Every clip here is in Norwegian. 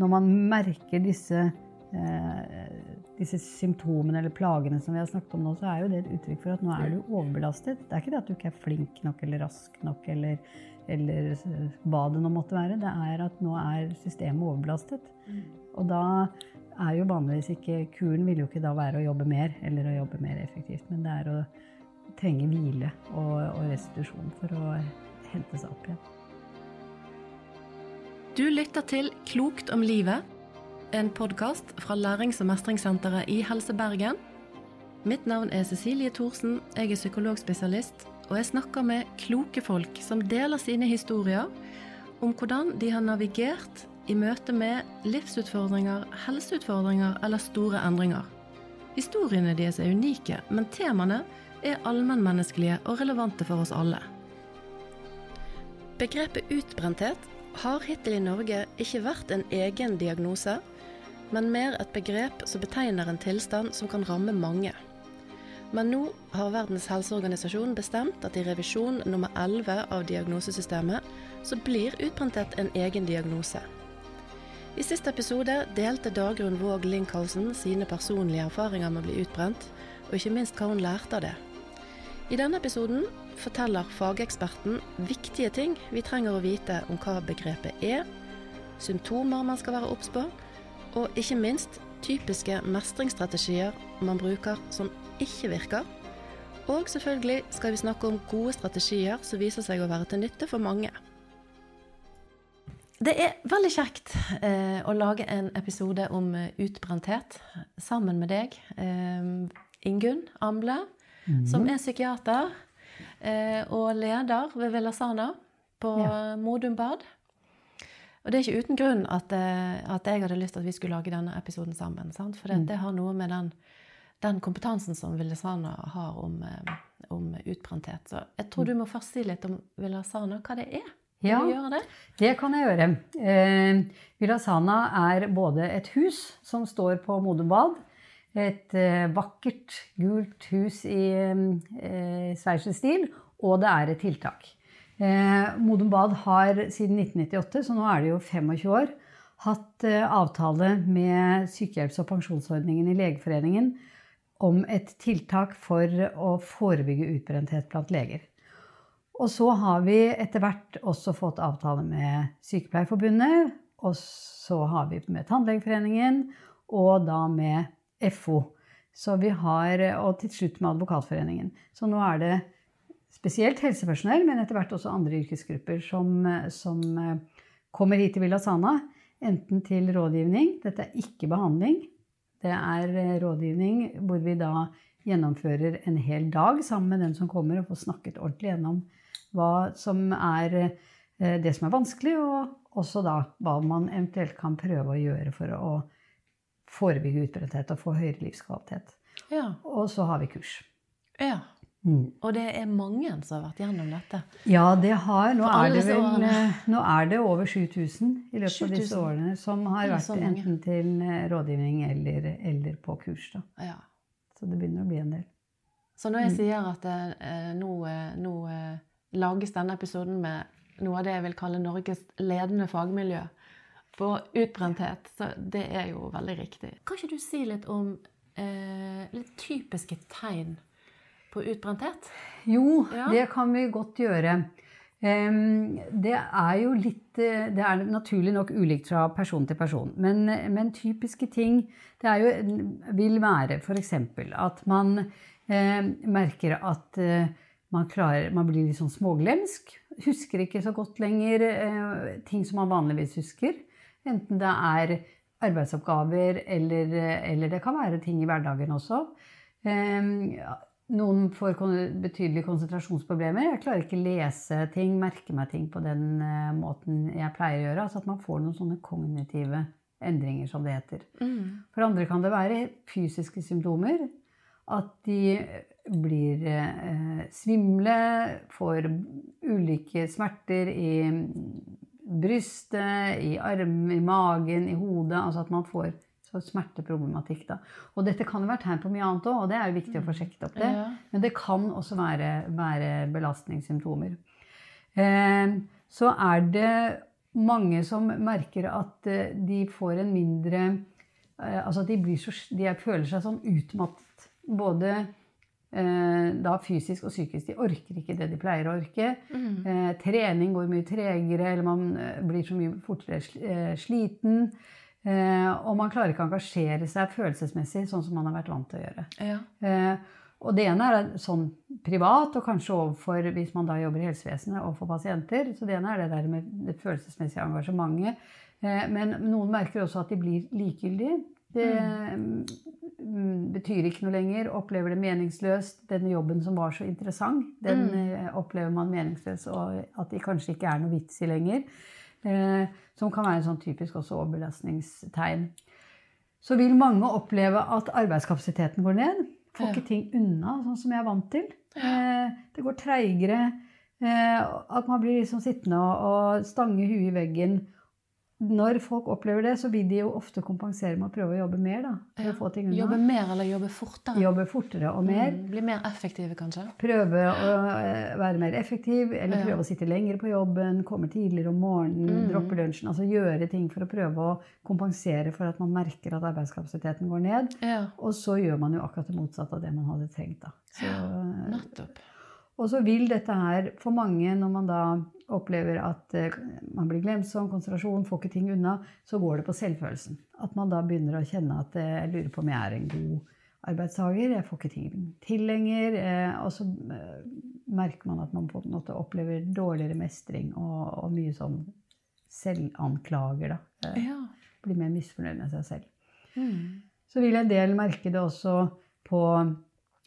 når man merker disse, eh, disse symptomene eller plagene som vi har snakket om nå, så er jo det et uttrykk for at nå er du overbelastet. Det er ikke det at du ikke er flink nok eller rask nok eller, eller hva det nå måtte være. Det er at nå er systemet overbelastet. Og da er jo vanligvis ikke Kuren vil jo ikke da være å jobbe mer eller å jobbe mer effektivt, men det er å trenge hvile og, og restitusjon for å hente seg opp igjen. Du lytter til Klokt om livet, en podkast fra Lærings- og mestringssenteret i Helse Bergen. Mitt navn er Cecilie Thorsen, jeg er psykologspesialist, og jeg snakker med kloke folk som deler sine historier om hvordan de har navigert i møte med livsutfordringer, helseutfordringer eller store endringer. Historiene deres er unike, men temaene er allmennmenneskelige og relevante for oss alle. Begrepet utbrenthet har hittil i Norge ikke vært en egen diagnose, men mer et begrep som betegner en tilstand som kan ramme mange. Men nå har Verdens helseorganisasjon bestemt at i revisjon nummer 11 av diagnosesystemet så blir utprentet en egen diagnose. I siste episode delte Dagrun Våg Linkhausen sine personlige erfaringer med å bli utbrent, og ikke minst hva hun lærte av det. I denne episoden forteller fageksperten viktige ting vi trenger å vite om hva begrepet er, symptomer man skal være obs på, og ikke minst typiske mestringsstrategier man bruker som ikke virker. Og selvfølgelig skal vi snakke om gode strategier som viser seg å være til nytte for mange. Det er veldig kjekt eh, å lage en episode om eh, utbrenthet sammen med deg, eh, Ingunn Amble, mm. som er psykiater og leder ved Velasana på ja. Modum Bad. Og det er ikke uten grunn at, eh, at, jeg hadde lyst til at vi skulle lage denne episoden sammen. Sant? For det, mm. det, har noe med den, den kompetansen som Velasana har om, eh, om utbrenthet. Så jeg tror mm. du må først si litt om Velasana, hva det er. Ja, det? det? kan jeg gjøre. Eh, Vilasana er både et hus som står på Modum et eh, vakkert, gult hus i eh, sveitserstil, og det er et tiltak. Eh, Modum Bad har siden 1998, så nå er det jo 25 år, hatt eh, avtale med sykehjelps- og pensjonsordningen i Legeforeningen om et tiltak for å forebygge utbrenthet blant leger. Og så har vi etter hvert også fått avtale med Sykepleierforbundet, og så har vi med Tannlegeforeningen, og da med FO. Så vi har, og til slutt med Advokatforeningen. Så nå er det spesielt helsepersonell, men etter hvert også andre yrkesgrupper som, som eh, kommer hit til Villa Sana. Enten til rådgivning. Dette er ikke behandling. Det er eh, rådgivning hvor vi da gjennomfører en hel dag sammen med den som kommer, og får snakket ordentlig gjennom hva som er eh, det som er vanskelig, og også da hva man eventuelt kan prøve å gjøre for å forebygge utbrenthet og få høyere livskvalitet. Ja. Og så har vi kurs. Ja. Mm. Og det er mange som har vært gjennom dette? Ja, det har. Nå, er det, vel, eh, nå er det over 7000 i løpet 7000. av disse årene som har vært enten til eh, rådgivning eller, eller på kurs. Ja. Så det begynner å bli en del. Så når jeg mm. sier at eh, nå, nå lages denne episoden med noe av det jeg vil kalle Norges ledende fagmiljø på utbrenthet. Så det er jo veldig riktig. Kan ikke du si litt om eh, litt typiske tegn på utbrenthet? Jo, ja. det kan vi godt gjøre. Det er jo litt eh, Det er naturlig nok ulikt fra person til person. Men, men typiske ting det jo, vil være f.eks. at man eh, merker at eh, man, klarer, man blir litt sånn småglemsk. Husker ikke så godt lenger eh, ting som man vanligvis husker. Enten det er arbeidsoppgaver, eller, eller det kan være ting i hverdagen også. Eh, noen får betydelige konsentrasjonsproblemer. Jeg klarer ikke lese ting, merke meg ting på den eh, måten jeg pleier å gjøre. Altså at man får noen sånne kognitive endringer, som det heter. Mm. For andre kan det være fysiske symptomer. At de blir eh, svimle, får ulike smerter i brystet, i armen, i magen, i hodet. Altså at man får smerteproblematikk. Da. Og dette kan jo være tegn på mye annet òg, og det er jo viktig å få mm. sjekket opp det. Ja. Men det kan også være, være belastningssymptomer. Eh, så er det mange som merker at eh, de får en mindre eh, Altså at de, blir så, de føler seg sånn utmattet. Både da fysisk og psykisk. De orker ikke det de pleier å orke. Mm. Eh, trening går mye tregere, eller man eh, blir så mye fortere eh, sliten. Eh, og man klarer ikke å engasjere seg følelsesmessig sånn som man har vært vant til å gjøre. Ja. Eh, og det ene er sånn privat, og kanskje overfor hvis man da jobber i helsevesenet og for pasienter. Så det ene er det der med det følelsesmessige engasjementet. Eh, men noen merker også at de blir likegyldige. Det mm, betyr ikke noe lenger. Opplever det meningsløst. Denne jobben som var så interessant, den mm. opplever man meningsløs, og at det kanskje ikke er noe vits i lenger. Eh, som kan være en sånn typisk også overbelastningstegn. Så vil mange oppleve at arbeidskapasiteten går ned. Får Ja. ikke ting unna sånn som jeg er vant til. Eh, det går treigere. Eh, at man blir liksom sittende og, og stange huet i veggen. Når folk opplever det, så vil de jo ofte kompensere med å prøve å jobbe mer. da, Ja. Jobbe mer eller jobbe fortere? Jobbe fortere og mer. Mm, Bli mer effektive, kanskje? Prøve å eh, være mer effektiv, eller Ja. prøve å sitte lenger på jobben, komme tidligere om morgenen, Mm. droppe lunsjen. Altså gjøre ting for å prøve å kompensere for at man merker at arbeidskapasiteten går ned. Ja, Og så gjør man jo akkurat det motsatte av det man hadde trengt. da. Så, nettopp. og så vil dette her for mange, når man da opplever at eh, man blir glemsom, konsentrasjon, får ikke ting unna, så går det på selvfølelsen. At man da begynner å kjenne at eh, jeg lurer på om jeg er en god arbeidstaker, jeg får ikke ting til lenger. eh, Og så merker man at man på en måte opplever dårligere mestring og, og mye sånn selvanklager, da. Ja. Blir mer misfornøyd med seg selv. Mm. Så vil en del merke det også på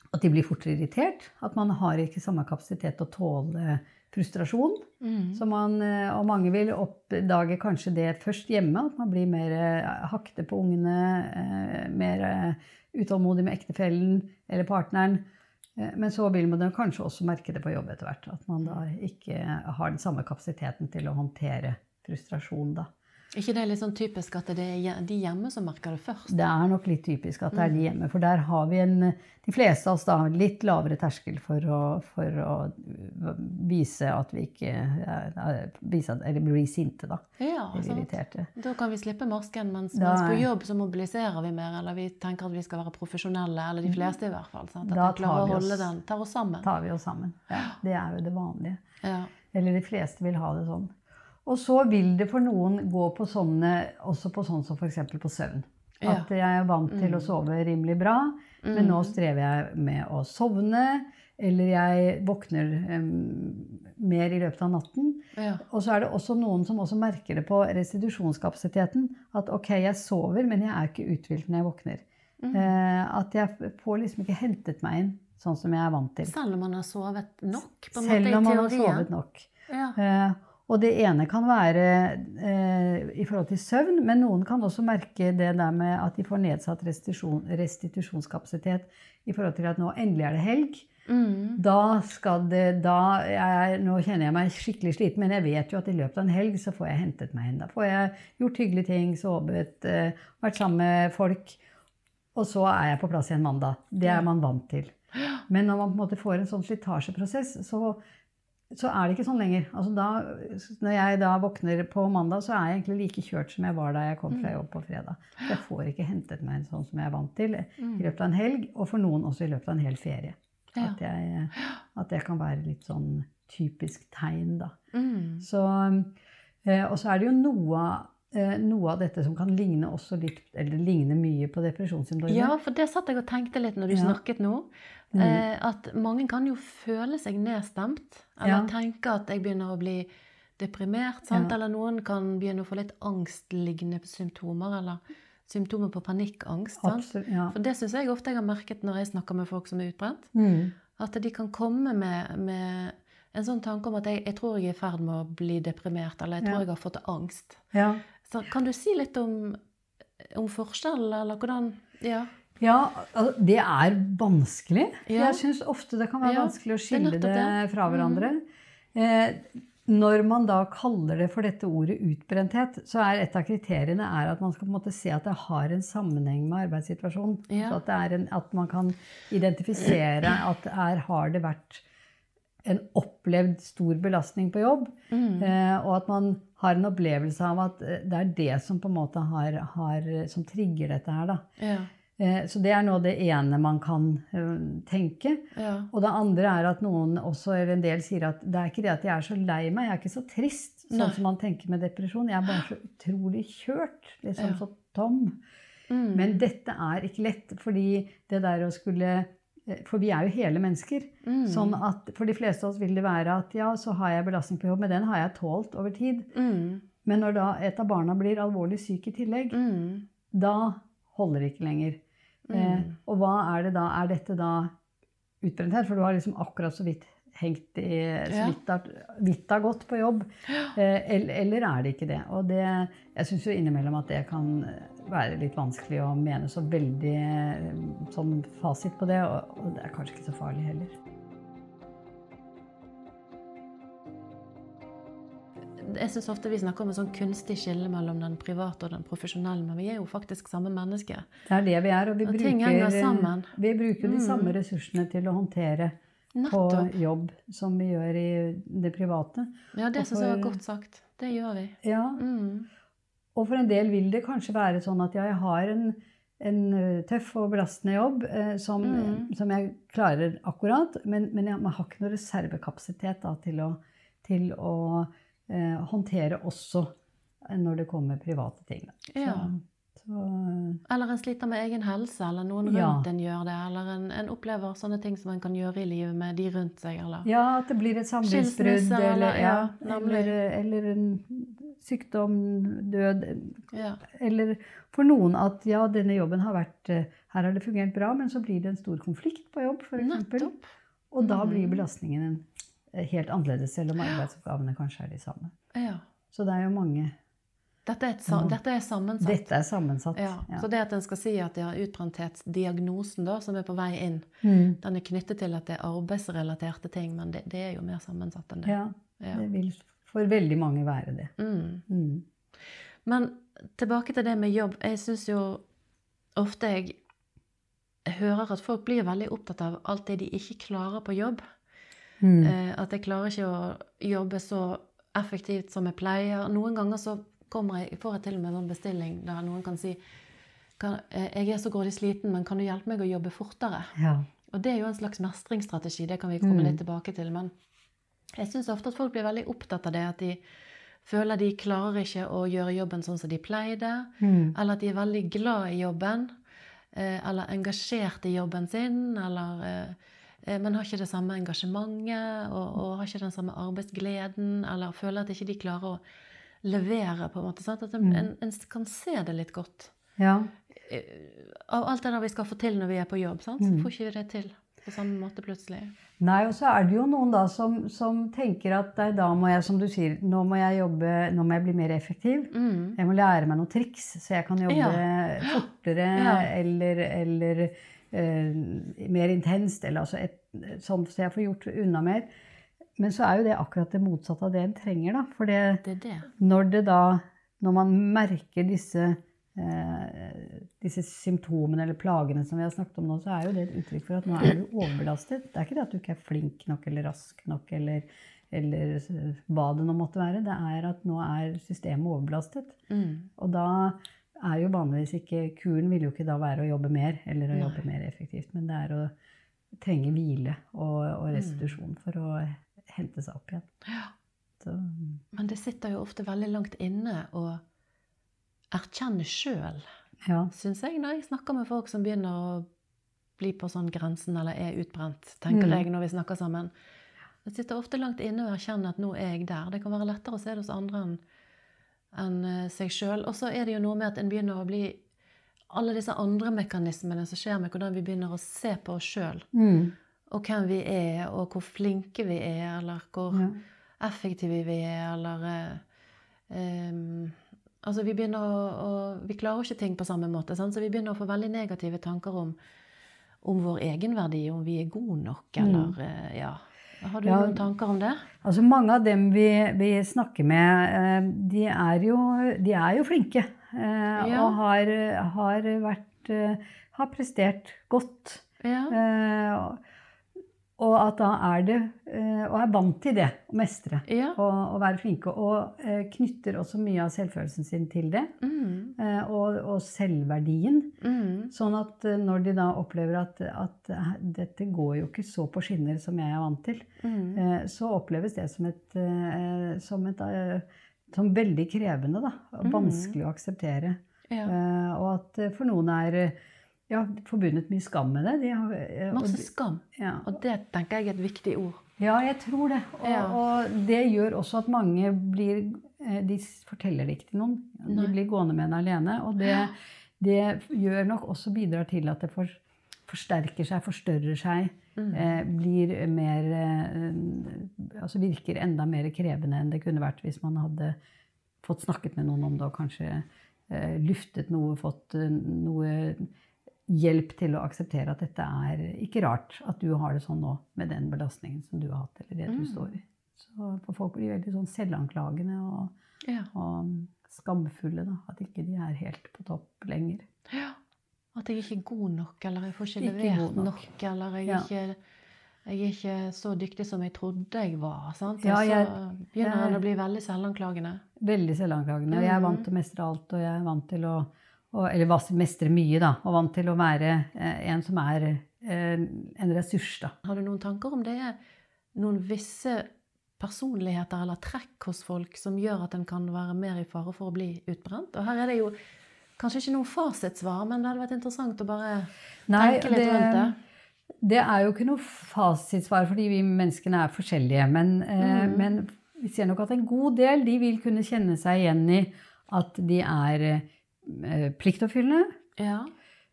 at de blir fortere irritert. At man har ikke samme kapasitet til å tåle frustrasjon. Mm. Man, eh, og mange vil oppdage kanskje det først hjemme, at man blir mer eh, hakte på ungene, eh, mer utålmodig med ektefellen eller partneren. Men så vil man kanskje også merke det på jobb etter hvert. At man da ikke har den samme kapasiteten til å håndtere frustrasjon, da. Ikke det litt sånn typisk at det er de hjemme som merker det først? Det er nok litt typisk at det er de hjemme, for der har vi en, de fleste av oss da, litt lavere terskel for å, for å vise at vi ikke vise at, Eller bli sinte, da. Ja, irriterte. Da kan vi slippe masken, mens, Da mens på er- jobb så mobiliserer vi mer, eller vi tenker at vi skal være profesjonelle, eller de fleste i hvert fall. Sant? At Da vi klarer tar å vi oss- holde den, tar oss sammen. tar vi oss sammen. Ja, det er jo det vanlige. Ja. Eller de fleste vil ha det sånn. Og så vil det for noen gå på sånne, også på sånn som f.eks. på søvn. At jeg er vant til å sove rimelig bra, men nå strever jeg med å sovne. Eller jeg våkner um, mer i løpet av natten. Ja. Og så er det også noen som også merker det på restitusjonskapasiteten. At ok, jeg sover, men jeg er ikke uthvilt når jeg våkner. Eh, at jeg får liksom ikke hentet meg inn sånn som jeg er vant til. Selv om man har sovet nok, på en Selv måte, om man har sovet nok. Ja. Eh, og det ene kan være eh, i forhold til søvn, men noen kan også merke det der med at de får nedsatt restitusjon, restitusjonskapasitet i forhold til at nå endelig er det helg. Mm. Da skal det da jeg, Nå kjenner jeg meg skikkelig sliten, men jeg vet jo at i løpet av en helg så får jeg hentet meg inn. Da får jeg gjort hyggelige ting, sovet, eh, vært sammen med folk. Og så er jeg på plass igjen mandag. Det er man vant til. Men når man på en måte får en sånn slitasjeprosess, så, så er det ikke sånn lenger. Altså da, når jeg da våkner på mandag, så er jeg egentlig like kjørt som jeg var da jeg kom fra jobb på fredag. Jeg får ikke hentet meg inn sånn som jeg er vant til i løpet av en helg, og for noen også i løpet av en hel ferie. At, jeg, at det kan være litt sånn typisk tegn, da. Mm. Så, eh, og så er det jo noe, eh, noe av dette som kan ligne også litt, eller ligne mye på depresjonssyndromet. Ja, for det satt jeg og tenkte litt når du Ja. snakket nå. Eh, at mange kan jo føle seg nedstemt. Eller Ja. tenke at jeg begynner å bli deprimert. Sant? Ja. Eller noen kan begynne å få litt angstlignende symptomer. Eller symptomer på panikkangst. Absolutt, ja. For det syns jeg ofte jeg har merket når jeg snakker med folk som er utbrent. Mm. At de kan komme med, med en sånn tanke om at jeg, jeg tror jeg er i ferd med å bli deprimert, eller jeg tror Ja. jeg har fått angst. ja. Så kan du si litt om, om forskjell, eller hvordan Ja. Ja, det er vanskelig. Ja. Jeg syns ofte det kan være Ja, vanskelig å det skille det, det. Mm. fra hverandre. Eh, når man da kaller det for dette ordet utbrenthet, så er et av kriteriene er at man skal på en måte se at det har en sammenheng med arbeidssituasjonen. Ja. Så at, det er en, at man kan identifisere at her har det vært en opplevd stor belastning på jobb. Mm. Eh, og at man har en opplevelse av at eh, det er det som på en måte har, har som trigger dette her. Da. Ja. Eh, så det er nå det ene man kan eh, tenke. Ja. Og det andre er at noen også, eller en del sier at det er ikke det at jeg er så lei meg, jeg er ikke så trist, sånn Nei. som man tenker med depresjon. Jeg er bare så utrolig kjørt, liksom Ja. så tom. Mm. Men dette er ikke lett, fordi det der å skulle eh, For vi er jo hele mennesker. Mm. Sånn at for de fleste av oss vil det være at ja, så har jeg belastning på jobb, men den har jeg tålt over tid. Mm. Men når da et av barna blir alvorlig syk i tillegg, Mm. da holder det ikke lenger. Eh, Mm. og hva er det da? Er dette da utbrenthet? For du har liksom akkurat så vidt hengt i så vidt har- vidt har gått på jobb. Eh, eller, eller er det ikke det? Og det, jeg syns jo innimellom at det kan være litt vanskelig å mene så veldig eh, sånn fasit på det, og, og det er kanskje ikke så farlig heller. Jeg syns ofte vi snakker om et sånn kunstig skille mellom den private og den profesjonelle, men vi er jo faktisk samme menneske. Det er det vi er, og vi Og bruker, sammen. Vi bruker de Mm. samme ressursene til å håndtere på jobb som vi gjør i det private. Ja, det syns jeg var godt sagt. Det gjør vi. Ja, Mm. Og for en del vil det kanskje være sånn at ja, jeg har en, en tøff og belastende jobb eh, som, Mm. som jeg klarer akkurat, men, men jeg, man har ikke noe reservekapasitet da, til å, til å eh, håndtere også når det kommer private ting. Så, Ja. så, Eller en sliter med egen helse, eller noen rundt Ja. en gjør det. Eller en, en opplever sånne ting som en kan gjøre i livet med de rundt seg, eller ja, at det blir et samlivsbrudd, eller, eller- ja, eller, eller en sykdom, død. Ja. Eller for noen at ja, denne jobben har vært eh, Her har det fungert bra, men så blir det en stor konflikt på jobb, f.eks. Og da blir Mhm. belastningen en- eh, helt annerledes, selv om arbeidsoppgavene kanskje er de samme. Ja. Så det er jo mange Dette er, et, dette er sammensatt. Dette er sammensatt. Ja. ja. Så det at en skal si at de har utbrenthetsdiagnosen da, som er på vei inn, Mm. den er knyttet til at det er arbeidsrelaterte ting, men det, det er jo mer sammensatt enn det. ja, Ja. det vil for veldig mange være det. Mm. Mm. Men tilbake til det med jobb. Jeg syns jo ofte jeg hører at folk blir veldig opptatt av alt det de ikke klarer på jobb. Mm. Eh, at jeg klarer ikke å jobbe så effektivt som jeg pleier. Noen ganger så jeg, får jeg til og med en sånn bestilling der noen kan si kan, eh, jeg er så grådig sliten, men kan du hjelpe meg å jobbe fortere? Ja. Og det er jo en slags mestringsstrategi, det kan vi komme Mm. litt tilbake til. Men jeg syns ofte at folk blir veldig opptatt av det, at de føler de klarer ikke å gjøre jobben sånn som de pleide. Mm. Eller at de er veldig glad i jobben. eh, Eller engasjert i jobben sin. Eller, men har ikke det samme engasjementet og, og har ikke den samme arbeidsgleden. Eller føler at ikke de klarer å levere. på en måte, sant? At en, Mm. en, en kan se det litt godt. ja. Eh, Av alt det der vi skal få til når vi er på jobb. Sant? Så Mm. får ikke vi det til på samme måte plutselig. Nei, og så er det jo noen da som, som tenker at nei, da må jeg, som du sier, nå må jeg jobbe, nå må jeg bli mer effektiv. Mm. Jeg må lære meg noen triks, så jeg kan jobbe Ja. fortere Ja. eller, eller eh, mer intenst. Eller altså et, sånn så jeg får gjort unna mer. Men så er jo det akkurat det motsatte av det en trenger. da. For det, Det det. når det da Når man merker disse eh, disse symptomene eller plagene som vi har snakket om nå, så er jo det et uttrykk for at nå er du overbelastet. Det er ikke det at du ikke er flink nok eller rask nok eller, eller hva det nå måtte være. Det er at nå er systemet overbelastet. Mm. Og da er jo vanligvis ikke Kuren vil jo ikke da være å jobbe mer eller å Nei. jobbe mer effektivt, men det er å trenge hvile og, og restitusjon for å hente seg opp igjen. Ja. Så, Men det sitter jo ofte veldig langt inne å erkjenne sjøl, ja. syns jeg, når jeg snakker med folk som begynner å bli på sånn grensen eller er utbrent, tenker Mm. jeg når vi snakker sammen. Det sitter ofte langt inne å erkjenne at nå er jeg der. Det kan være lettere å se det hos andre enn enn, eh, seg sjøl. Og så er det jo noe med at en begynner å bli Alle disse andre mekanismene som skjer med hvordan vi begynner å se på oss sjøl, Mm. og hvem vi er, og hvor flinke vi er, eller hvor ja. effektive vi er, eller um, Altså, vi begynner å, å Vi klarer ikke ting på samme måte, sant? så vi begynner å få veldig negative tanker om, om vår egenverdi, om vi er gode nok, eller eh, Ja. Har du. Ja. noen tanker om det? Altså Mange av dem vi, vi snakker med, eh, de er jo, de er jo flinke. eh, Ja. Og har, har vært eh, Har prestert godt. Ja. Eh, og at da er det eh, Og er vant til det, å mestre. Ja. Og, og være flinke. Og eh, knytter også mye av selvfølelsen sin til det. Mm. eh, Og, og selvverdien. Mm. Sånn at eh, når de da opplever at, at eh, dette går jo ikke så på skinner som jeg er vant til, Mm. eh, så oppleves det som et, eh, som, et eh, som veldig krevende. Da. Mm. Vanskelig å akseptere. Ja. Eh, Og at eh, for noen er eh, ja, forbundet mye skam med det. De har, Masse og skam. ja. Og det tenker jeg er et viktig ord. Ja, jeg tror det. Og, Ja. og det gjør også at mange blir eh, De forteller det ikke til noen. Nei. De blir gående med en alene. Og det, det gjør nok også bidrar til at det for, forsterker seg, forstørrer seg. Mm. Eh, blir mer eh, Altså virker enda mer krevende enn det kunne vært hvis man hadde fått snakket med noen om det og kanskje eh, luftet noe, fått eh, noe hjelp til å akseptere at dette er ikke rart at du har det sånn nå med den belastningen som du har hatt, eller det du Mm. står i. Så for folk blir veldig sånn selvanklagende og, Ja. og skamfulle, da. At ikke de er helt på topp lenger. ja. At jeg ikke er god nok, eller jeg får ikke Ikke levert nok. nok. eller jeg Ja. ikke, jeg er ikke så dyktig som jeg trodde jeg var. Sant? Ja, jeg, så begynner han å bli veldig selvanklagende. Veldig selvanklagende. Og jeg er vant Mhm. til å mestre alt, og jeg er vant til å og, Eller mestre mye, da. Og vant til å være eh, en som er eh, en ressurs, da. Har du noen tanker om det er noen visse personligheter eller trekk hos folk som gjør at en kan være mer i fare for å bli utbrent? Og her er det jo kanskje ikke noe fasitsvar, men det hadde vært interessant å bare tenke litt rundt det. Det er jo ikke noe fasitsvar, fordi vi menneskene er forskjellige. Men, eh, Mhm. men vi ser nok at en god del de vil kunne kjenne seg igjen i at de er pliktoppfyllende, Ja.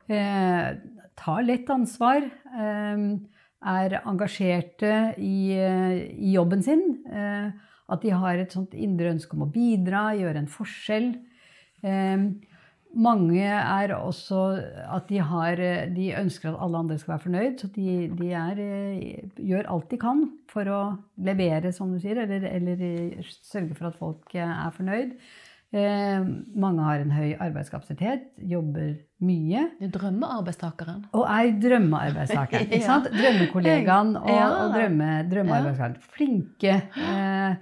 eh, tar lett ansvar, eh, er engasjerte i, eh, i jobben sin. Eh, at de har et sånt indre ønske om å bidra, gjøre en forskjell. Eh, mange er også at de, har, eh, de ønsker at alle andre skal være fornøyd. Så de, de er, eh, gjør alt de kan for å levere, som du sier, eller, eller eh, sørge for at folk eh, er fornøyd. Eh, mange har en høy arbeidskapasitet, jobber mye. Du drømmer arbeidstakeren. Og er drømmearbeidstakeren. ikke sant? Drømmekollegaen og, Ja. og drømme, drømmearbeidstakeren. Flinke. Eh,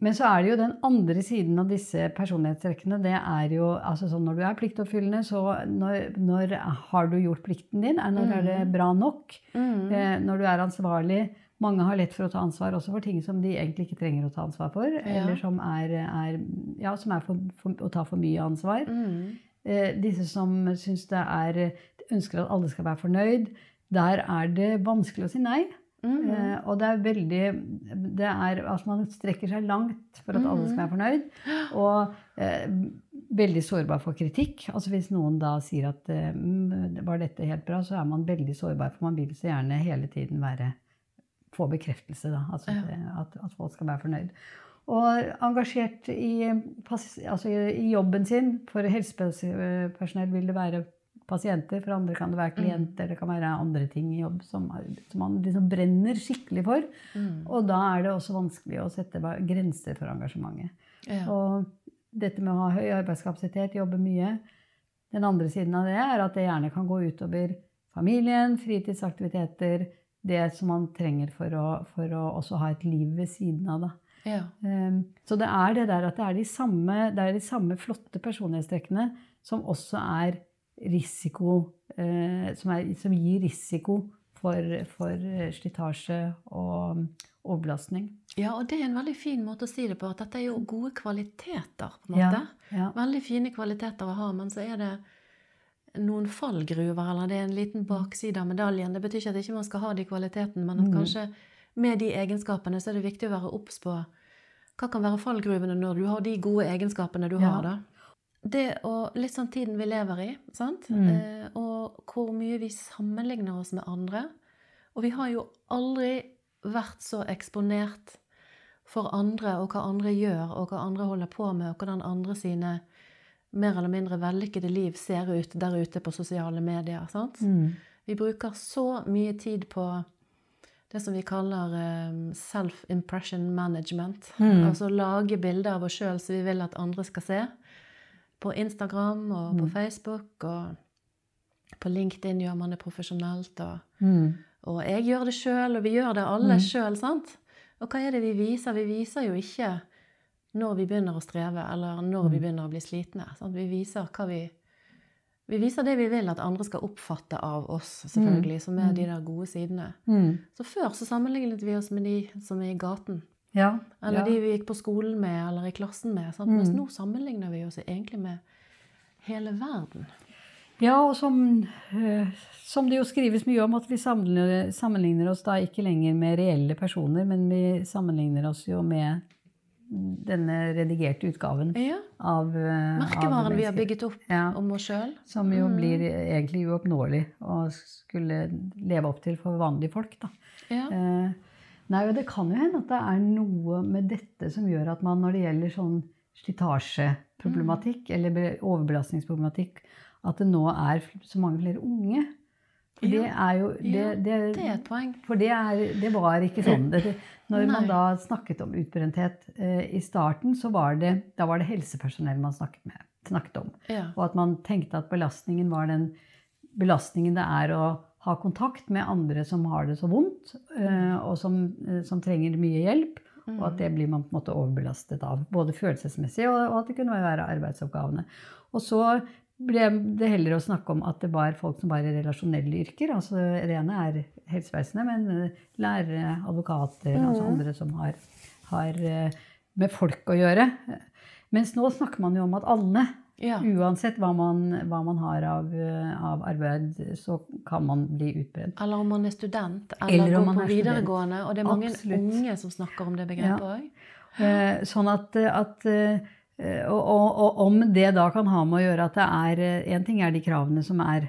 men så er det jo den andre siden av disse personlighetstrekkene. det er jo, altså sånn Når du er pliktoppfyllende, så når, når har du gjort plikten din? Når er det bra nok? Mm. Eh, når du er ansvarlig Mange har lett for å ta ansvar også for ting som de egentlig ikke trenger å ta ansvar for. Eller som er, er, ja, som er for, for, å ta for mye ansvar. Mm. Eh, disse som syns det er ønsker at alle skal være fornøyd, der er det vanskelig å si nei. Mm. Eh, og det er veldig det er, altså Man strekker seg langt for at alle skal være fornøyd. Og eh, veldig sårbar for kritikk. Altså Hvis noen da sier at eh, mm, var dette helt bra, så er man veldig sårbar, for man vil så gjerne hele tiden være få bekreftelse. da, altså Ja. at, at, folk skal være fornøyd. Og engasjert i, altså i, i jobben sin. For helsepersonell vil det være pasienter, for andre kan det være klienter, det kan være andre ting i jobb som, som man liksom brenner skikkelig for. Mm. Og da er det også vanskelig å sette grenser for engasjementet. Ja. Og dette med å ha høy arbeidskapasitet, jobbe mye Den andre siden av det er at det gjerne kan gå utover familien, fritidsaktiviteter, det som man trenger for å, for å også ha et liv ved siden av. da. ja. Um, Så det er det der at det er de samme, det er de samme flotte personlighetstrekkene som også er risiko uh, som, er, som gir risiko for, for eh, slitasje og overbelastning. ja, og det er en veldig fin måte å si det på. At dette er jo gode kvaliteter. på en Ja, måte. ja. Veldig fine kvaliteter å ha, men så er det noen fallgruver, eller det er en liten bakside av medaljen. Det betyr ikke at ikke man skal ha de kvalitetene, men at Mm. kanskje med de egenskapene så er det viktig å være obs på hva kan være fallgruvene når du har de gode egenskapene du Ja. har, da. Det og litt sånn tiden vi lever i, sant? Mm. Eh, og hvor mye vi sammenligner oss med andre. Og vi har jo aldri vært så eksponert for andre og hva andre gjør, og hva andre holder på med, og hvordan andre sine mer eller mindre vellykkede liv ser ut der ute på sosiale medier. Sant? Mm. Vi bruker så mye tid på det som vi kaller eh, self-impression management. Mm. Altså lage bilder av oss sjøl som vi vil at andre skal se. På Instagram og på Mm. Facebook og på LinkedIn gjør man det profesjonelt. Og, Mm. Og jeg gjør det sjøl, og vi gjør det alle Mm. sjøl, sant? Og hva er det vi viser? Vi viser jo ikke når vi begynner å streve, eller når vi Mm. begynner å bli slitne. Sant? Vi viser vi Vi viser det vi vil at andre skal oppfatte av oss, selvfølgelig, som er de der gode sidene. Mm. Så før så sammenlignet vi oss med de som er i gaten. Ja. Eller ja. de vi gikk på skolen med, eller i klassen med. Sant? Mm. Mens nå sammenligner vi oss egentlig med hele verden. Ja, og som, eh, som det jo skrives mye om, at vi sammenligner, sammenligner oss da ikke lenger med reelle personer, men vi sammenligner oss jo med denne redigerte utgaven Ja. av eh, Merkevaren vi har bygget opp Ja, om oss sjøl. som jo Mm. blir egentlig uoppnåelig å skulle leve opp til for vanlige folk, da. Ja. Eh, nei, og det kan jo hende at det er noe med dette som gjør at man når det gjelder sånn slitasjeproblematikk eller overbelastningsproblematikk, at det nå er så mange flere unge. For det er jo det, ja, det, Det er et poeng. For det, er, det var ikke sånn. Det, det, når Nei. man da snakket om utbrenthet eh, i starten, så var det, da var det helsepersonell man snakket, med, snakket om. Ja. Og at man tenkte at belastningen var den belastningen det er å ha kontakt med andre som har det så vondt, eh, og som, eh, som trenger mye hjelp. Og at det blir man på en måte overbelastet av. Både følelsesmessig og, og at det kunne være arbeidsoppgavene. Og så ble det heller å snakke om at det var folk som var i relasjonelle yrker. altså Det ene er helsevesenet, men eh, lærere, advokater, altså andre som har, har eh, med folk å gjøre. Mens nå snakker man jo om at alle Ja. Uansett hva man, hva man har av, eh, av arbeid, så kan man bli utbrent. Eller om man er student, eller, Eller om går på videregående. student. Og det er mange Absolutt. unge som snakker om det begrepet òg. Ja. Sånn at, at og, og, og om det da kan ha med å gjøre at det er Én ting er de kravene som er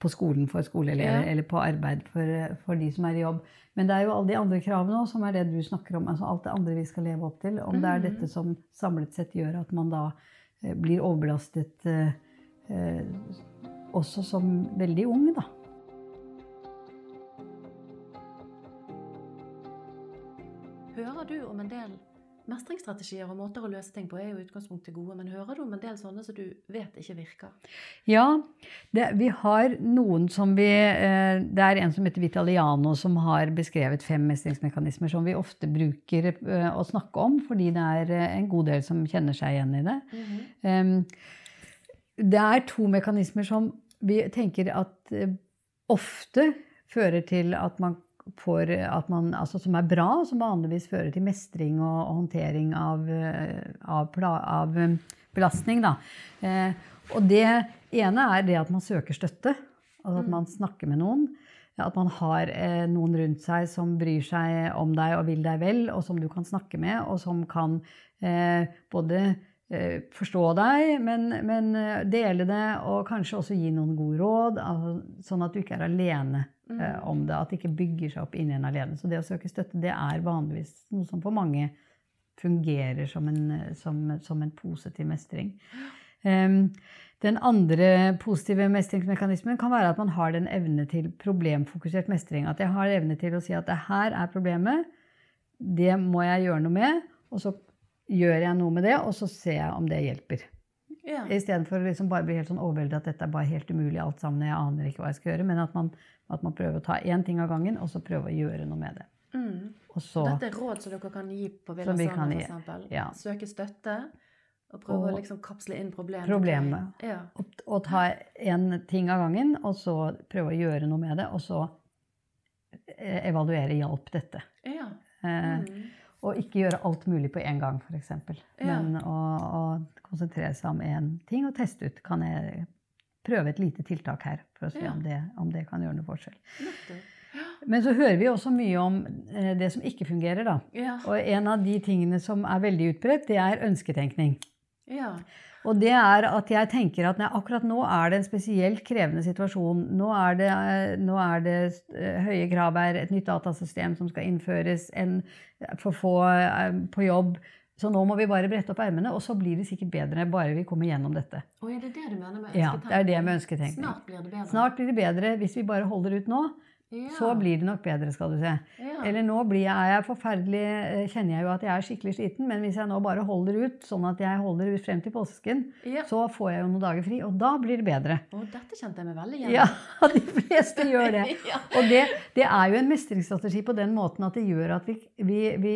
på skolen for skoleelever, Ja. eller på arbeid for, for de som er i jobb. Men det er jo alle de andre kravene òg som er det du snakker om. altså Alt det andre vi skal leve opp til. Om det er dette som samlet sett gjør at man da eh, blir overbelastet eh, eh, også som veldig ung, da. Hører du om en del mestringsstrategier og måter å løse ting på er jo utgangspunktet gode, men hører du om en del sånne som du vet ikke virker? Ja, det, vi har noen som vi eh, Det er en som heter Vitaliano, som har beskrevet fem mestringsmekanismer som vi ofte bruker eh, å snakke om, fordi det er eh, en god del som kjenner seg igjen i det. Em, det er to mekanismer som vi tenker at ofte fører til at man man, altså Som er bra, og som vanligvis fører til mestring og, og håndtering av, eh, av, pla, av eh, belastning. Eh, og det ene er det at man søker støtte. Altså at man snakker med noen. At man har eh, noen rundt seg som bryr seg om deg og vil deg vel, og som du kan snakke med, og som kan eh, både forstå deg, men, men eh, dele det, og kanskje også gi noen gode råd. Altså, sånn at du ikke er alene eh, om det. At det ikke bygger seg opp inni en alene. Så det å søke støtte, det er vanligvis noe som for mange fungerer som en, eh, som, som en positiv mestring. Um, den andre positive mestringsmekanismen kan være at man har den evne til problemfokusert mestring. At jeg har evne til å si at det her er problemet, det må jeg gjøre noe med, og så gjør jeg noe med det, og så ser jeg om det hjelper. Ja. Istedenfor å liksom bare bli helt sånn overveldet at dette er bare helt umulig alt sammen, jeg aner ikke hva jeg skal gjøre, men at man, at man prøver å ta én ting av gangen, og så prøve å gjøre noe med det. Mm. Så, Dette er råd som dere kan gi på Villa gi, f.eks. ja. Søke støtte, og prøve Og å liksom kapsle inn problemet. problemet. Ja. Og, og ta én ting av gangen, og så prøve å gjøre noe med det, og så eh, evaluere hjalp dette. ja. Eh, Mm. Og ikke gjøre alt mulig på en gang, f.eks. Ja. Men å, å konsentrere seg om én ting og teste ut. Kan jeg prøve et lite tiltak her for å se Ja. om, det, om det kan gjøre noe forskjell. Men så hører vi også mye om eh, det som ikke fungerer, da. Ja. Og en av de tingene som er veldig utbredt, det er ønsketenkning. ja. Og det er at jeg tenker at nei, akkurat nå er det en spesielt krevende situasjon. Nå er det, eh, nå er det eh, høye krav her, et nytt datasystem som skal innføres, en for få eh, på jobb. Så nå må vi bare brette opp ermene, og så blir det sikkert bedre bare vi kommer gjennom dette. Og er det det du mener med Ja, det er det med ønsketenkning. Snart blir det bedre. Snart blir det bedre hvis vi bare holder ut nå. Ja. så blir det nok bedre, skal du se. ja. Eller nå er jeg forferdelig, eh, kjenner jeg jo at jeg er skikkelig sliten, men hvis jeg nå bare holder ut, sånn at jeg holder ut frem til påsken, ja. så får jeg jo noen dager fri, og da blir det bedre. Og dette kjente jeg meg veldig igjen. Ja, de fleste gjør det. Og det, det er jo en mestringsstrategi på den måten at det gjør at vi, vi, vi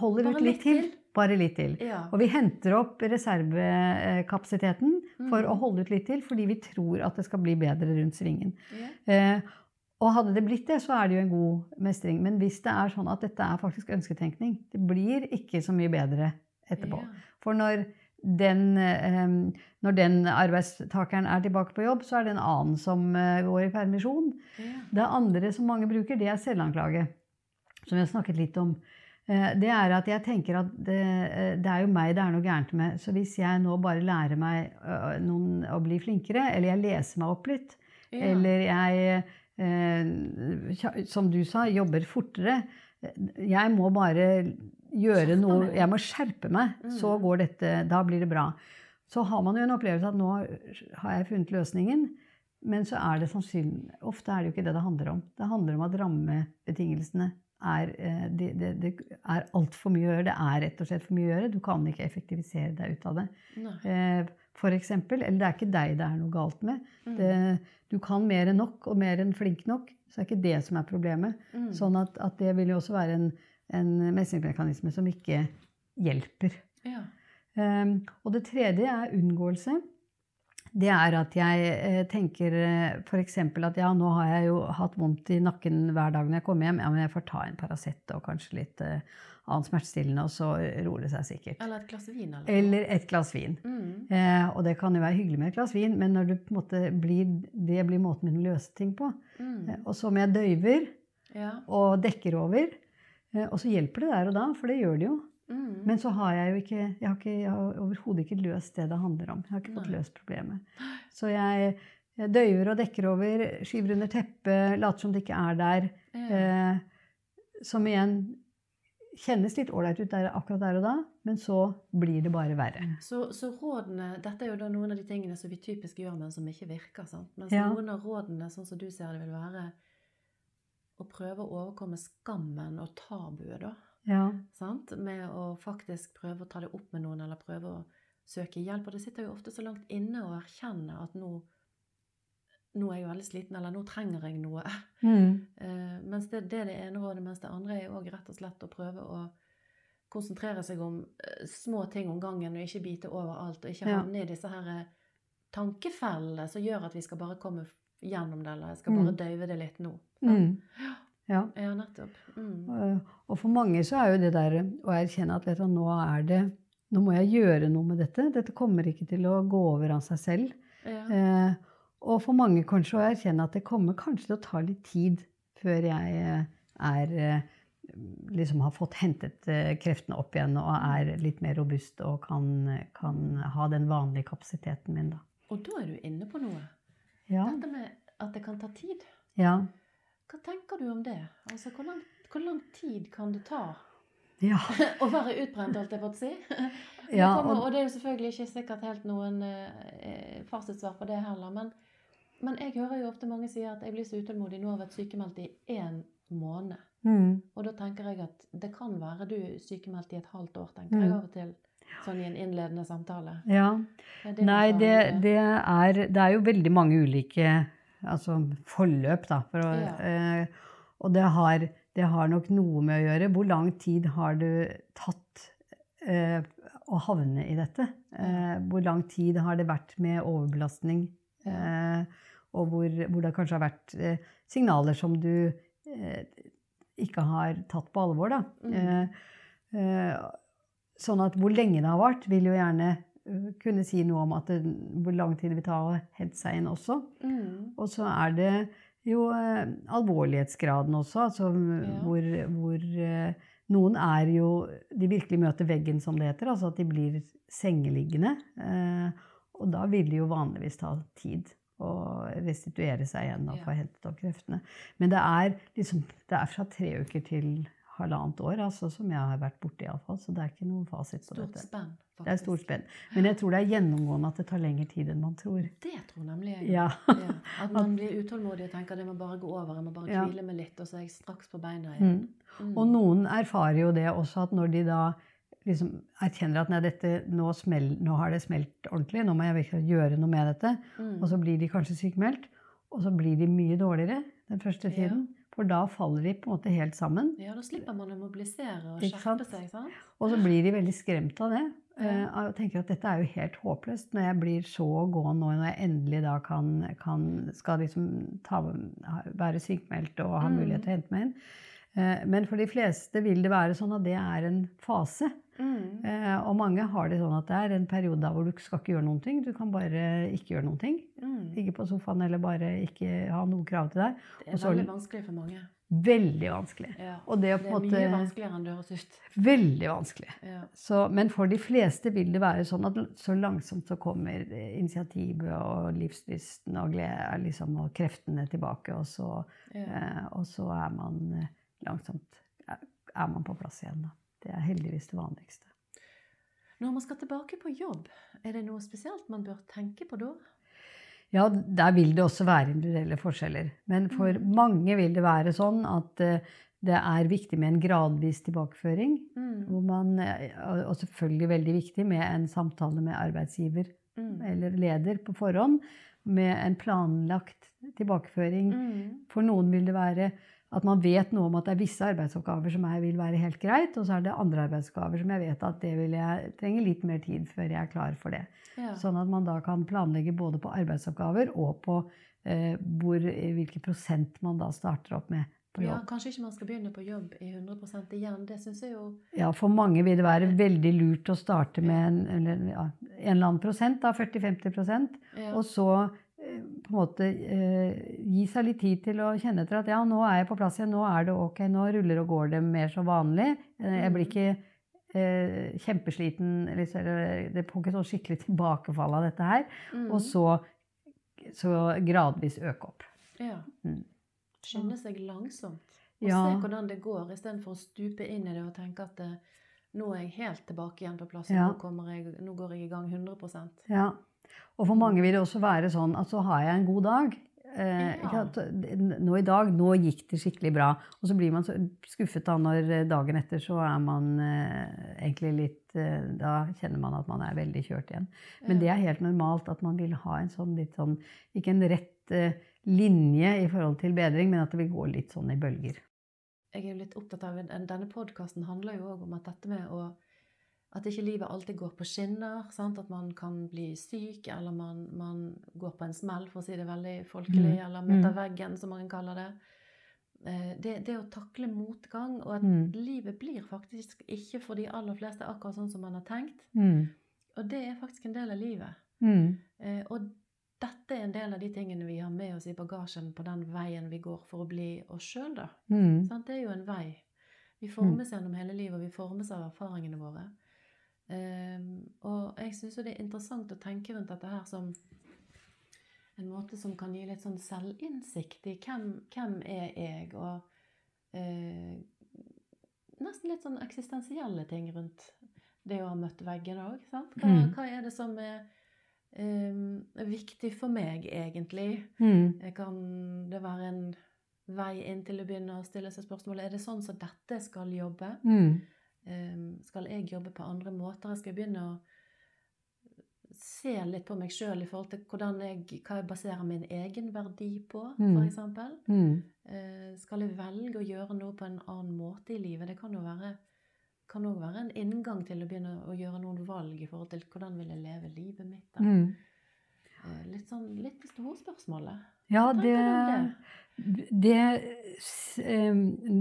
holder Bare ut litt til. til. Bare litt til. Og vi henter opp reservekapasiteten for Mm. å holde ut litt til, fordi vi tror at det skal bli bedre rundt svingen. Ja. Eh, og hadde det blitt det, så er det jo en god mestring. Men hvis det er sånn at dette er faktisk ønsketenkning, det blir ikke så mye bedre etterpå. Ja. For når den, eh, når den arbeidstakeren er tilbake på jobb, så er det en annen som eh, går i permisjon. Ja. Det andre som mange bruker, det er selvanklage. Som vi har snakket litt om. Eh, Det er at jeg tenker at det, eh, det er jo meg det er noe gærent med. Så hvis jeg nå bare lærer meg noen, å bli flinkere, eller jeg leser meg opp litt, Ja. eller jeg, som du sa, jobber fortere Jeg må bare gjøre noe. Jeg må skjerpe meg. Så Mm. går dette Da blir det bra. Så har man jo en opplevelse at nå har jeg funnet løsningen. Men så er det sannsynlig Ofte er det jo ikke det det handler om. Det handler om at rammebetingelsene er, eh, det, det, det er altfor mye å gjøre. Det er rett og slett for mye å gjøre. Du kan ikke effektivisere deg ut av det. Nei. For eksempel. Eller det er ikke deg det er noe galt med. Mm. Det, du kan mer enn nok, og mer enn flink nok. Så det er ikke det som er problemet. Mm. Sånn at, at det vil jo også være en, en mestringsmekanisme som ikke hjelper. Ja. Um, og det tredje er unngåelse. Det er at jeg eh, tenker f.eks. at ja, nå har jeg jo hatt vondt i nakken hver dag når jeg kommer hjem. Ja, men jeg får ta en Paracet og kanskje litt eh, annet smertestillende, og så roer det seg sikkert. Eller et glass vin, eller? Eller et glass vin. Mm. Eh, og det kan jo være hyggelig med et glass vin, men du måte blir, det blir måten min å løse ting på. Mm. Eh, og så om jeg døyver Ja. og dekker over, eh, og så hjelper det der og da, for det gjør det jo. Mm. Men så har jeg jo ikke Jeg har, ikke, jeg har overhodet ikke løst det det handler om. Jeg har ikke fått løst problemet. Så jeg, jeg døyver og dekker over, skyver under teppet, later som det ikke er der. ja. Eh, som igjen kjennes litt ålreit ut der, akkurat der og da, men så blir det bare verre. Så, så rådene Dette er jo da noen av de tingene som vi typisk gjør, men som ikke virker. sant? Mens Ja. noen av rådene, sånn som du ser det, vil være å prøve å overkomme skammen og tabuet, da. Ja. Sant? Med å faktisk prøve å ta det opp med noen, eller prøve å søke hjelp. Og det sitter jo ofte så langt inne å erkjenne at nå, nå er jeg veldig sliten, eller nå trenger jeg noe. Mm. Uh, mens det, det er det ene rådet, mens det andre er òg rett og slett å prøve å konsentrere seg om uh, små ting om gangen, og ikke bite over alt, og ikke Ja. havne i disse her eh, tankefellene som gjør at vi skal bare komme gjennom det, eller jeg skal bare Mm. døyve det litt nå. Mm. Ja. Ja, nettopp. Mm. Eh, Og for mange så er jo det der å erkjenne at vet du, nå er det nå må jeg gjøre noe med dette. Dette kommer ikke til å gå over av seg selv. Ja. Eh, og for mange kanskje å erkjenne at det kommer kanskje til å ta litt tid før jeg eh, er eh, liksom har fått hentet kreftene opp igjen og er litt mer robust og kan, kan ha den vanlige kapasiteten min, da. Og da er du inne på noe. Ja. Dette med at det kan ta tid. Ja. Hva tenker du om det? Altså, hvor lang, hvor lang tid kan det ta ja. å være utbrent, holdt jeg på å si? Ja, kommer, og- og det er jo selvfølgelig ikke sikkert helt noen eh, fasitsvar på det heller. Men, men jeg hører jo ofte mange sier at jeg blir så utålmodig. Nå har jeg vært sykemeldt i én måned. Mm. Og da tenker jeg at det kan være du er sykemeldt i et halvt år, tenker Mm. jeg av og til. Sånn i en innledende samtale. ja. Det Nei, det, det, er, det er jo veldig mange ulike altså, forløp, da. For å, Ja. eh, og det har, det har nok noe med å gjøre. Hvor lang tid har du tatt eh, å havne i dette? Eh, hvor lang tid har det vært med overbelastning? Eh, og hvor, hvor det kanskje har vært eh, signaler som du eh, ikke har tatt på alvor, da. Mm. Eh, eh, sånn at hvor lenge det har vart, vil jo gjerne kunne si noe om at det, hvor lang tid det vil ta å hente seg inn også. Mm. Og så er det jo eh, alvorlighetsgraden også, altså Ja. hvor, hvor eh, noen er jo De virkelig møter veggen, som det heter, altså at de blir sengeliggende. Eh, og da vil det jo vanligvis ta tid å restituere seg igjen og få hentet opp kreftene. Men det er liksom Det er fra tre uker til halvannet år, altså, som jeg har vært borte iallfall. Så det er ikke noen fasit på Stort dette. spenn, faktisk. Det er stort spenn. Men jeg tror det er gjennomgående at det tar lengre tid enn man tror. Det tror nemlig jeg. Ja. Ja. At man blir utålmodig og tenker det må bare gå over, jeg må bare Ja. hvile meg litt, og så er jeg straks på beina igjen. Mm. Mm. Og noen erfarer jo det også, at når de da liksom erkjenner at nei, dette, nå, smel, nå har det smelt ordentlig, nå må jeg virkelig gjøre noe med dette, Mm. og så blir de kanskje sykemeldt, og så blir de mye dårligere den første Ja. For da faller de på en måte helt sammen. Ja, da slipper man å mobilisere og skjerpe seg, sant? Og så blir de veldig skremt av det. Ja. eh, Og tenker at dette er jo helt håpløst når jeg blir så gåen nå, når jeg endelig da kan, kan skal liksom ta, være sykemeldt og ha Mm. mulighet til å hente meg inn. Eh, Men for de fleste vil det være sånn at det er en fase. Mm. Eh, Og mange har det sånn at det er en periode hvor du skal ikke gjøre noen ting. Du kan bare ikke gjøre noen ting. Mm. Ligge på sofaen eller bare ikke ha noe krav til deg. Det er så- veldig vanskelig for mange. Veldig vanskelig. Ja. Det Det er en mye måte vanskeligere enn det høres ut. Veldig vanskelig. Ja. Så, men for de fleste vil det være sånn at så langsomt så kommer initiativet og livslysten og, glede, liksom, og kreftene tilbake, og så, Ja. eh, og så er man eh, langsomt er, man på plass igjen. Da. Det er heldigvis det vanligste. Når man skal tilbake på jobb, er det noe spesielt man bør tenke på da? Ja, der vil det også være individuelle forskjeller. Men for Mm. mange vil det være sånn at eh, det er viktig med en gradvis tilbakeføring. Mm. Man, eh, og og selvfølgelig veldig viktig med en samtale med arbeidsgiver Mm. eller leder på forhånd med en planlagt tilbakeføring. Mm. For noen vil det være at man vet noe om at det er visse arbeidsoppgaver som er, vil være helt greit, og så er det andre arbeidsoppgaver som jeg vet at det vil jeg trenge litt mer tid før jeg er klar for det. Ja. Sånn at man da kan planlegge både på arbeidsoppgaver og på eh, hvor, hvilke prosent man da starter opp med på ja, kanskje ikke man skal begynne på jobb i 100 igjen. Det synes jeg jo Ja, for mange vil det være veldig lurt å starte med en, en eller annen prosent, da 40-50 ja. Og så eh, på en måte eh, gi seg litt tid til å kjenne etter at ja, nå er jeg på plass igjen, nå er det ok, nå ruller og går det mer som vanlig. Eh, jeg blir Mm. ikke eh, kjempesliten, eller eller det får ikke sånn skikkelig tilbakefall av dette her. Mm. Og så, så gradvis øke opp. ja. Mm. Skynde seg langsomt. Og Ja. se hvordan det går, istedenfor å stupe inn i det og tenke at det, nå er jeg helt tilbake igjen på plass, Ja. nå, jeg, nå går jeg i gang 100 Ja. Og for mange vil det også være sånn at så har jeg en god dag. Eh, Ja. Nå i dag, nå gikk det skikkelig bra. Og så blir man så skuffet da når eh, dagen etter så er man eh, egentlig litt eh, Da kjenner man at man er veldig kjørt igjen. Men det er helt normalt at man vil ha en sånn litt sånn Ikke en rett eh, linje i forhold til bedring, men at det vil gå litt sånn i bølger. Jeg er jo litt opptatt av Denne podkasten handler jo òg om at dette med å At ikke livet alltid går på skinner. Sant? At man kan bli syk, eller man, man går på en smell, for å si det veldig folkelig, Mm. eller møter Mm. veggen, som mange kaller det. Eh, Det, det å takle motgang, og at Mm. livet blir faktisk ikke for de aller fleste akkurat sånn som man har tenkt. Mm. Og det er faktisk en del av livet. Mm. Eh, og dette er en del av de tingene vi har med oss i bagasjen på den veien vi går for å bli oss sjøl, da. Mm. Sant? Det er jo en vei. Vi formes gjennom hele livet, og vi formes av erfaringene våre. Ehm, og jeg syns det er interessant å tenke rundt dette her som en måte som kan gi litt sånn selvinnsikt i hvem, hvem er jeg, og uh, nesten litt sånn eksistensielle ting rundt det å ha møtt veggen òg. Hva, Mm. hva er det som er um, viktig for meg, egentlig? Mm. Eh, Kan det være en vei inn til å begynne å stille seg spørsmålet er det sånn som dette skal jobbe? Mm. Ehm, skal jeg jobbe på andre måter? Jeg skal begynne å se litt på meg sjøl i forhold til hvordan jeg, hva jeg baserer min egen verdi på, Mm. eksempel. Mm. Eh, skal jeg velge å gjøre noe på en annen måte i livet? Det kan jo være kan også være en inngang til å begynne å gjøre noen valg i forhold til hvordan vil jeg leve livet mitt. Mm. Eh, litt sånn litt det store spørsmålet. Ja, det, det eh,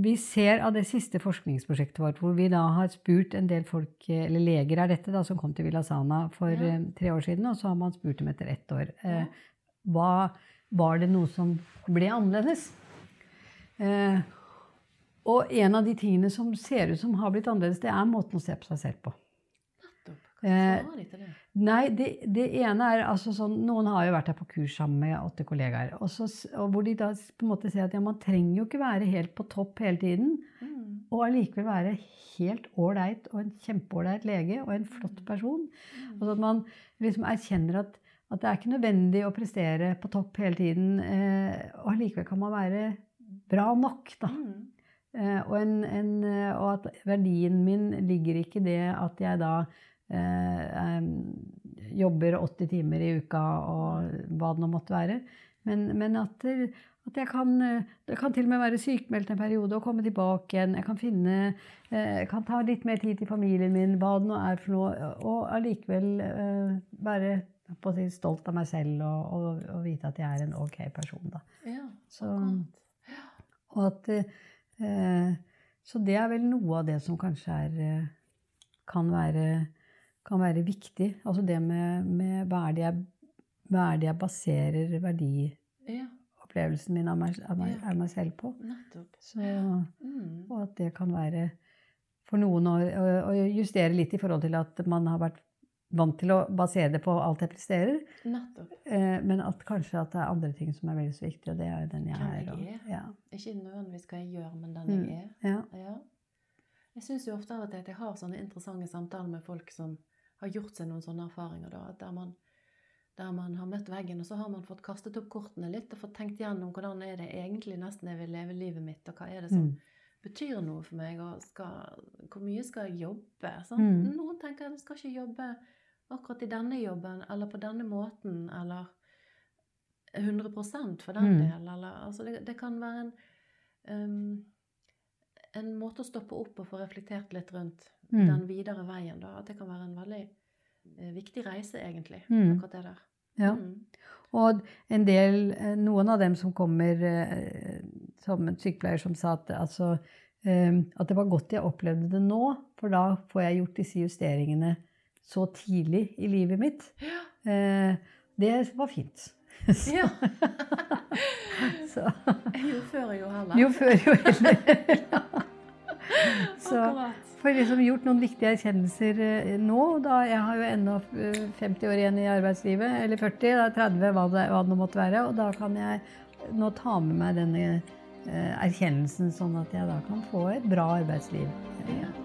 Vi ser av det siste forskningsprosjektet vårt, hvor vi da har spurt en del folk, eh, eller leger er dette, da, som kom til Villasana for Ja. eh, tre år siden, og så har man spurt dem etter ett år. Eh, Ja. hva, var det noe som ble annerledes? Eh, og en av de tingene som ser ut som har blitt annerledes, det er måten å se på seg selv på. Eh? Nei, det, det ene er altså sånn Noen har jo vært her på kurs sammen med åtte kollegaer. Og, så, og hvor de da på en måte sier at ja, man trenger jo ikke være helt på topp hele tiden. Mm. og allikevel være helt ålreit og en kjempeålreit lege og en flott person. Altså at man liksom erkjenner at, at det er ikke nødvendig å prestere på topp hele tiden. Eh, og allikevel kan man være bra nok, da. Mm. Eh, og, en, en, eh, og at verdien min ligger ikke i det at jeg da jobber 80 timer i uka og hva det nå måtte være. Men, men at, at jeg kan, eh, det kan til og med være sykmeldt en periode og komme tilbake igjen. Jeg kan finne eh, jeg kan ta litt mer tid til familien min, hva det nå er for noe. Og allikevel eh, være si, stolt av meg selv og, og, og vite at jeg er en ok person. Da. Ja, Så- Og at, eh, så det er vel noe av det som kanskje er eh, kan være, kan være viktig. Altså det med, med hva, er det jeg, hva er det jeg baserer verdiopplevelsen min av meg, av meg, av meg selv på. Så, Mm. og at det kan være for noen å, å, justere litt i forhold til at man har vært vant til å basere det på alt jeg presterer. Eh, men at kanskje at det er andre ting som er veldig så viktige, og det er den jeg Hvem er. jeg Og, er. ja. Ikke nødvendigvis hva jeg gjør, men den Mm. jeg er. Ja. Ja. Jeg syns jo ofte av og til at jeg har sånne interessante samtaler med folk som har gjort seg noen sånne erfaringer. Da, der, man, der man har møtt veggen, og så har man fått kastet opp kortene litt og fått tenkt gjennom hvordan er det egentlig nesten jeg vil leve livet mitt, og hva er det som Mm. betyr noe for meg, og skal, hvor mye skal jeg jobbe? Mm. Noen tenker at jeg skal ikke jobbe akkurat i denne jobben, eller på denne måten, eller 100 for den Mm. del. Eller, altså det, det kan være en, um, en måte å stoppe opp og få reflektert litt rundt Mm. den videre veien. Da. At det kan være en veldig eh, viktig reise, egentlig, Mm. akkurat det der. Ja. Mm. Og en del, eh, noen av dem som kommer eh, som en sykepleier som sa at, altså, eh, at det var godt jeg opplevde det nå, for da får jeg gjort disse justeringene så tidlig i livet mitt. Ja. Eh, det var fint. Så, ja. så, jo før, jo heller. jo før, jo heller. Så Akkurat. Får liksom gjort noen viktige erkjennelser eh, nå. Da jeg har jo ennå eh, 50 år igjen i arbeidslivet, eller 40, da 30, hva det, hva det nå måtte være. Og da kan jeg nå ta med meg denne eh, erkjennelsen, sånn at jeg da kan få et bra arbeidsliv. Ja.